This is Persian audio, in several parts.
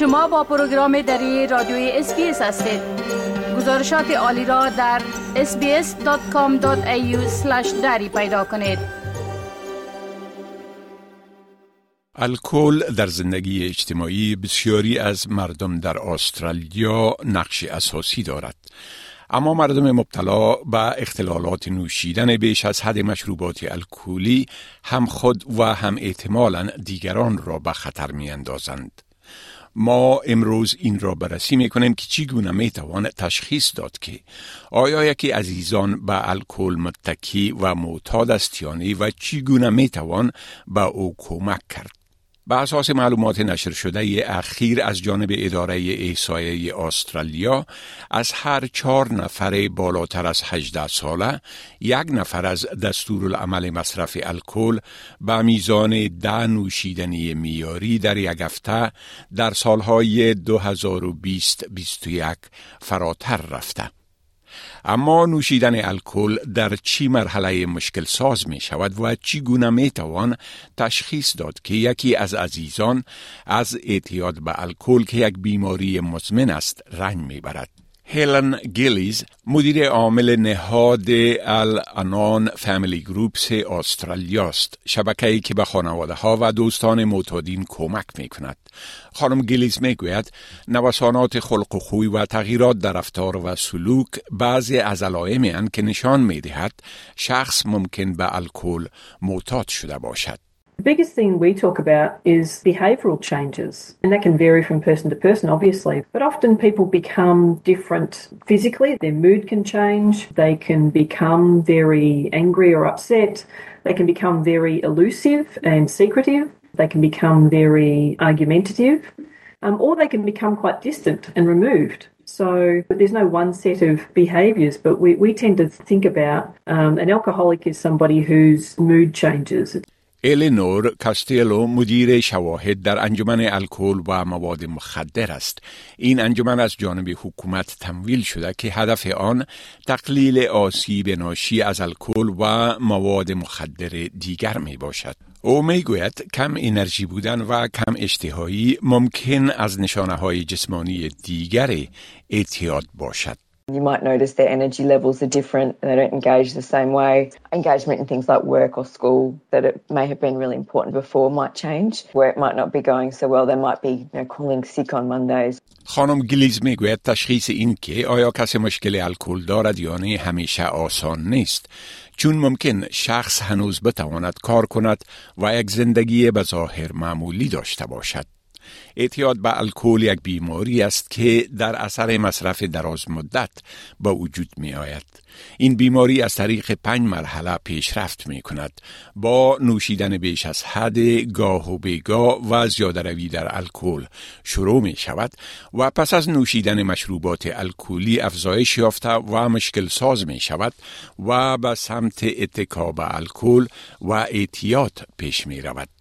شما با پروگرام دری رادیوی SBS هستید. گزارشات عالی را در sbs.com.au دری پیدا کنید. الکل در زندگی اجتماعی بسیاری از مردم در استرالیا نقش اساسی دارد. اما مردم مبتلا به اختلالات نوشیدن بیش از حد مشروبات الکلی هم خود و هم احتمالا دیگران را به خطر می اندازند. ما امروز این را بررسی می کنیم که چگونه می توان تشخیص داد که آیا یکی عزیزان به الکل متکی و معتاد است یا و چگونه می توان به او کمک کرد. بر اساس معلومات نشر شده اخیر از جانب اداره احصایه استرالیا از هر چهار نفر بالاتر از 18 ساله یک نفر از دستور العمل مصرف الکل به میزان ده نوشیدنی میاری در یک هفته در سالهای 2020-21 فراتر رفته. اما نوشیدن الکل در چی مرحله مشکل ساز می شود و چگونه می توان تشخیص داد که یکی از عزیزان از اعتیاد به الکل که یک بیماری مزمن است رنگ می برد. هیلن گیلیز مدیر عامل نهاد الانان فامیلی گروپس استرالیا است شبکه‌ای که به خانواده ها و دوستان معتادین کمک می کند خانم گیلیز می گوید نوسانات خلق و خوی و تغییرات در رفتار و سلوک بعضی از علائمی که نشان می دهد شخص ممکن به الکل معتاد شده باشد The biggest thing we talk about is behavioural changes, and that can vary from person to person, obviously. But often people become different physically. Their mood can change, they can become very angry or upset, they can become very elusive and secretive, they can become very argumentative, um, or they can become quite distant and removed. So there's no one set of behaviours, but we, we tend to think about um, an alcoholic is somebody whose mood changes. الینور کاستیلو مدیر شواهد در انجمن الکل و مواد مخدر است. این انجمن از جانب حکومت تمویل شده که هدف آن تقلیل آسیب ناشی از الکل و مواد مخدر دیگر می باشد. او می گوید کم انرژی بودن و کم اشتهایی ممکن از نشانه های جسمانی دیگر اعتیاد باشد. You might notice their energy levels are different, they don't engage the same way. Engagement in things like work or school that it may have been really important before might change, where it might not be going so well. They might be you know, calling sick on Mondays. خانم گلیز میگوید تشخیص این که آیا کسی مشکل الکل دارد یا نه همیشه آسان نیست چون ممکن شخص هنوز بتواند کار کند و یک زندگی به ظاهر معمولی داشته باشد اعتیاد به الکل یک بیماری است که در اثر مصرف دراز مدت به وجود می آید. این بیماری از طریق پنج مرحله پیشرفت می کند با نوشیدن بیش از حد گاه و بیگاه و زیاده روی در الکل شروع می شود و پس از نوشیدن مشروبات الکلی افزایش یافته و مشکل ساز می شود و به سمت اتکا به الکل و اعتیاد پیش می رود.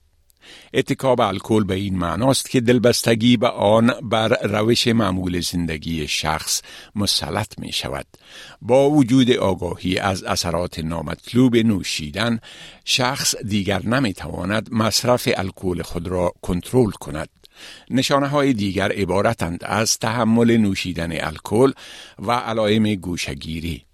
اتکاب الکل به این معناست که دلبستگی به آن بر روش معمول زندگی شخص مسلط می شود. با وجود آگاهی از اثرات نامطلوب نوشیدن، شخص دیگر نمی تواند مصرف الکل خود را کنترل کند. نشانه های دیگر عبارتند از تحمل نوشیدن الکل و علائم گوشگیری.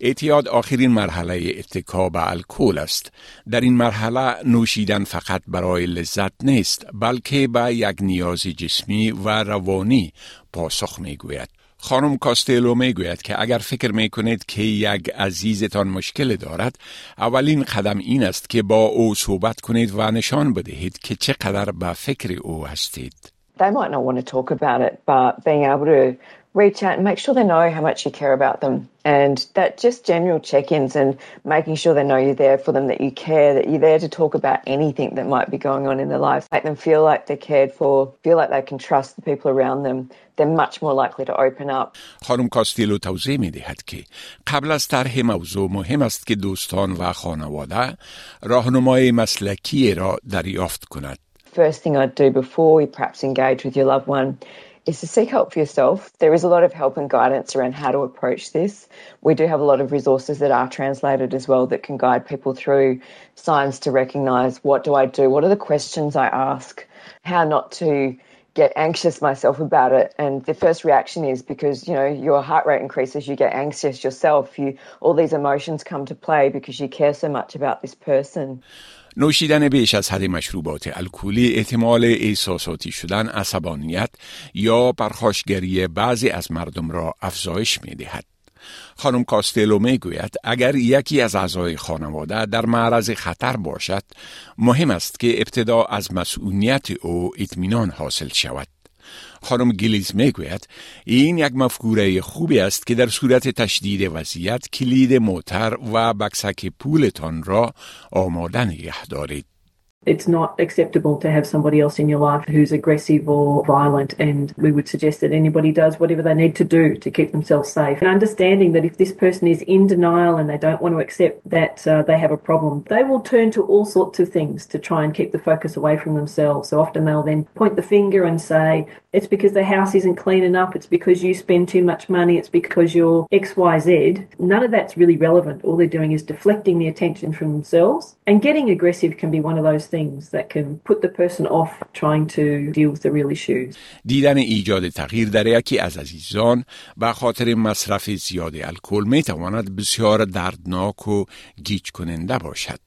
اعتیاد آخرین مرحله اتکا به الکل است. در این مرحله نوشیدن فقط برای لذت نیست بلکه به یک نیاز جسمی و روانی پاسخ می گوید. خانم کاستیلو می گوید که اگر فکر می کنید که یک عزیزتان مشکل دارد اولین قدم این است که با او صحبت کنید و نشان بدهید که چقدر به فکر او هستید. They might not want to talk about it, but being able to reach out and make sure they know how much you care about them. And that just general check ins and making sure they know you're there for them, that you care, that you're there to talk about anything that might be going on in their lives. Make them feel like they're cared for, feel like they can trust the people around them. They're much more likely to open up. خانم کاستیلو توضیح می دهد که قبل از طرح موضوع مهم است که دوستان و خانواده راهنمای مسلکی را دریافت کند. First thing I'd do before you perhaps engage with your loved one is to seek help for yourself. There is a lot of help and guidance around how to approach this. We do have a lot of resources that are translated as well that can guide people through signs to recognize what do I do? What are the questions I ask? How not to get anxious myself about it. And the first reaction is because, you know, your heart rate increases, you get anxious yourself, you all these emotions come to play because you care so much about this person. نوشیدن بیش از حد مشروبات الکلی احتمال احساساتی شدن عصبانیت یا پرخاشگری بعضی از مردم را افزایش می دهد. خانم کاستلو می گوید اگر یکی از اعضای خانواده در معرض خطر باشد مهم است که ابتدا از مسئولیت او اطمینان حاصل شود خانم گلیز می‌گوید این یک مفکوره خوبی است که در صورت تشدید وضعیت کلید موتر و بکسک پولتان را آماده نگه دارید. It's not acceptable to have somebody else in your life who's aggressive or violent, and we would suggest that anybody does whatever they need to do to keep themselves safe. And understanding that if this person is in denial and they don't want to accept that uh, they have a problem, they will turn to all sorts of things to try and keep the focus away from themselves. So often they'll then point the finger and say, it's because the house isn't clean enough, it's because you spend too much money, it's because you're XYZ. None of that's really relevant. All they're doing is deflecting the attention from themselves. And getting aggressive can be one of those things that can put the person off trying to deal with the real issues. دیدن ایجاد تغییر در یکی از عزیزان به خاطر مصرف زیاد الکل می تواند بسیار دردناک و گیج کننده باشد.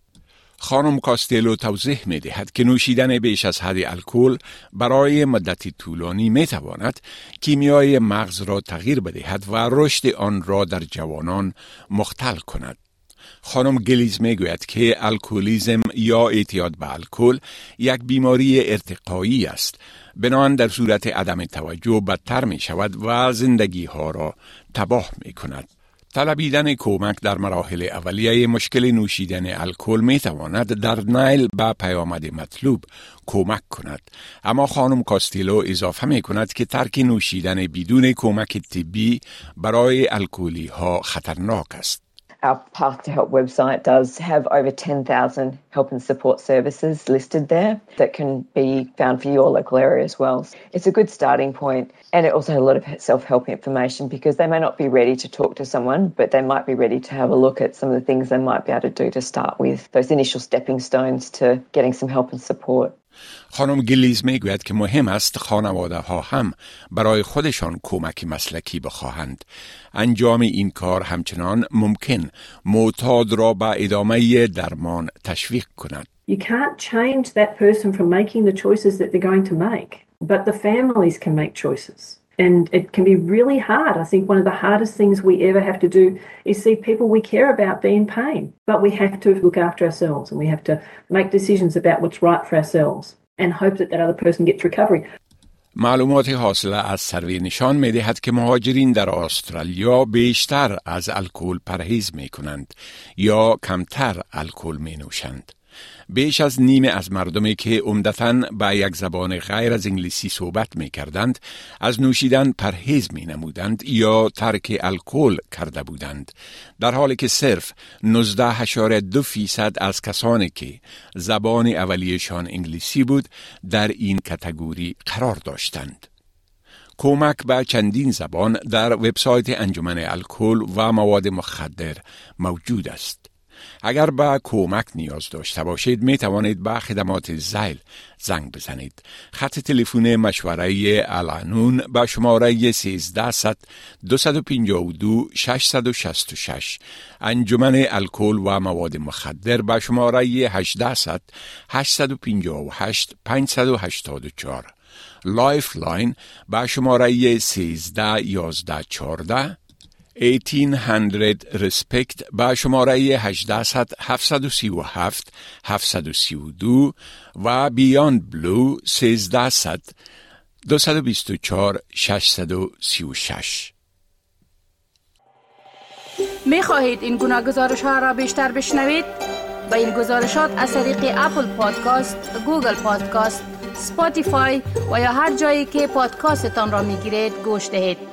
خانم کاستلو توضیح می دهد که نوشیدن بیش از حد الکل برای مدتی طولانی می تواند کیمیای مغز را تغییر بدهد و رشد آن را در جوانان مختل کند. خانم گلیز می‌گوید که الکلیزم یا اعتیاد به الکل یک بیماری ارتقایی است. بنان در صورت عدم توجه بدتر می شود و زندگی ها را تباه می کند طلبیدن کمک در مراحل اولیه مشکل نوشیدن الکل می تواند در نیل به پیامد مطلوب کمک کند. اما خانم کاستیلو اضافه می کند که ترک نوشیدن بدون کمک طبی برای الکلی ها خطرناک است. Our Path to Help website does have over 10,000 help and support services listed there that can be found for your local area as well. It's a good starting point and it also has a lot of self help information because they may not be ready to talk to someone, but they might be ready to have a look at some of the things they might be able to do to start with those initial stepping stones to getting some help and support. خانم گلیز می‌گوید که مهم است خانواده ها هم برای خودشان کمک مسلکی بخواهند. انجام این کار همچنان ممکن معتاد را به ادامه درمان تشویق کند. You can't change that person from making the choices that they're going to make, but the families can make choices. And it can be really hard. I think one of the hardest things we ever have to do is see people we care about be in pain. But we have to look after ourselves and we have to make decisions about what's right for ourselves and hope that that other person gets recovery. معلومات حاصله از سروی نشان می دهد که مهاجرین در استرالیا بیشتر از الکل پرهیز می کنند یا کمتر الکل می نوشند. بیش از نیمه از مردمی که عمدتا با یک زبان غیر از انگلیسی صحبت می کردند از نوشیدن پرهیز می نمودند یا ترک الکل کرده بودند. در حالی که صرف 19.2 فیصد از کسانی که زبان اولیشان انگلیسی بود در این کتگوری قرار داشتند. کمک به چندین زبان در وبسایت انجمن الکل و مواد مخدر موجود است. اگر به کمک نیاز داشته باشید می توانید به خدمات زیل زنگ بزنید. خط تلفن مشوره الانون به شماره 1300 252 666 انجمن الکل و مواد مخدر به شماره 1800 858 584 Lifeline به شماره 13 11 14 1800 Respect با شماره 800 737 732 و Beyond Blue 1300 224 636 می خواهید این گونه گزارش ها را بیشتر بشنوید؟ با این گزارشات از طریق Apple Podcast، Google Podcast، Spotify و یا هر جایی که پادکاستتان را می گیرید گوش دهید.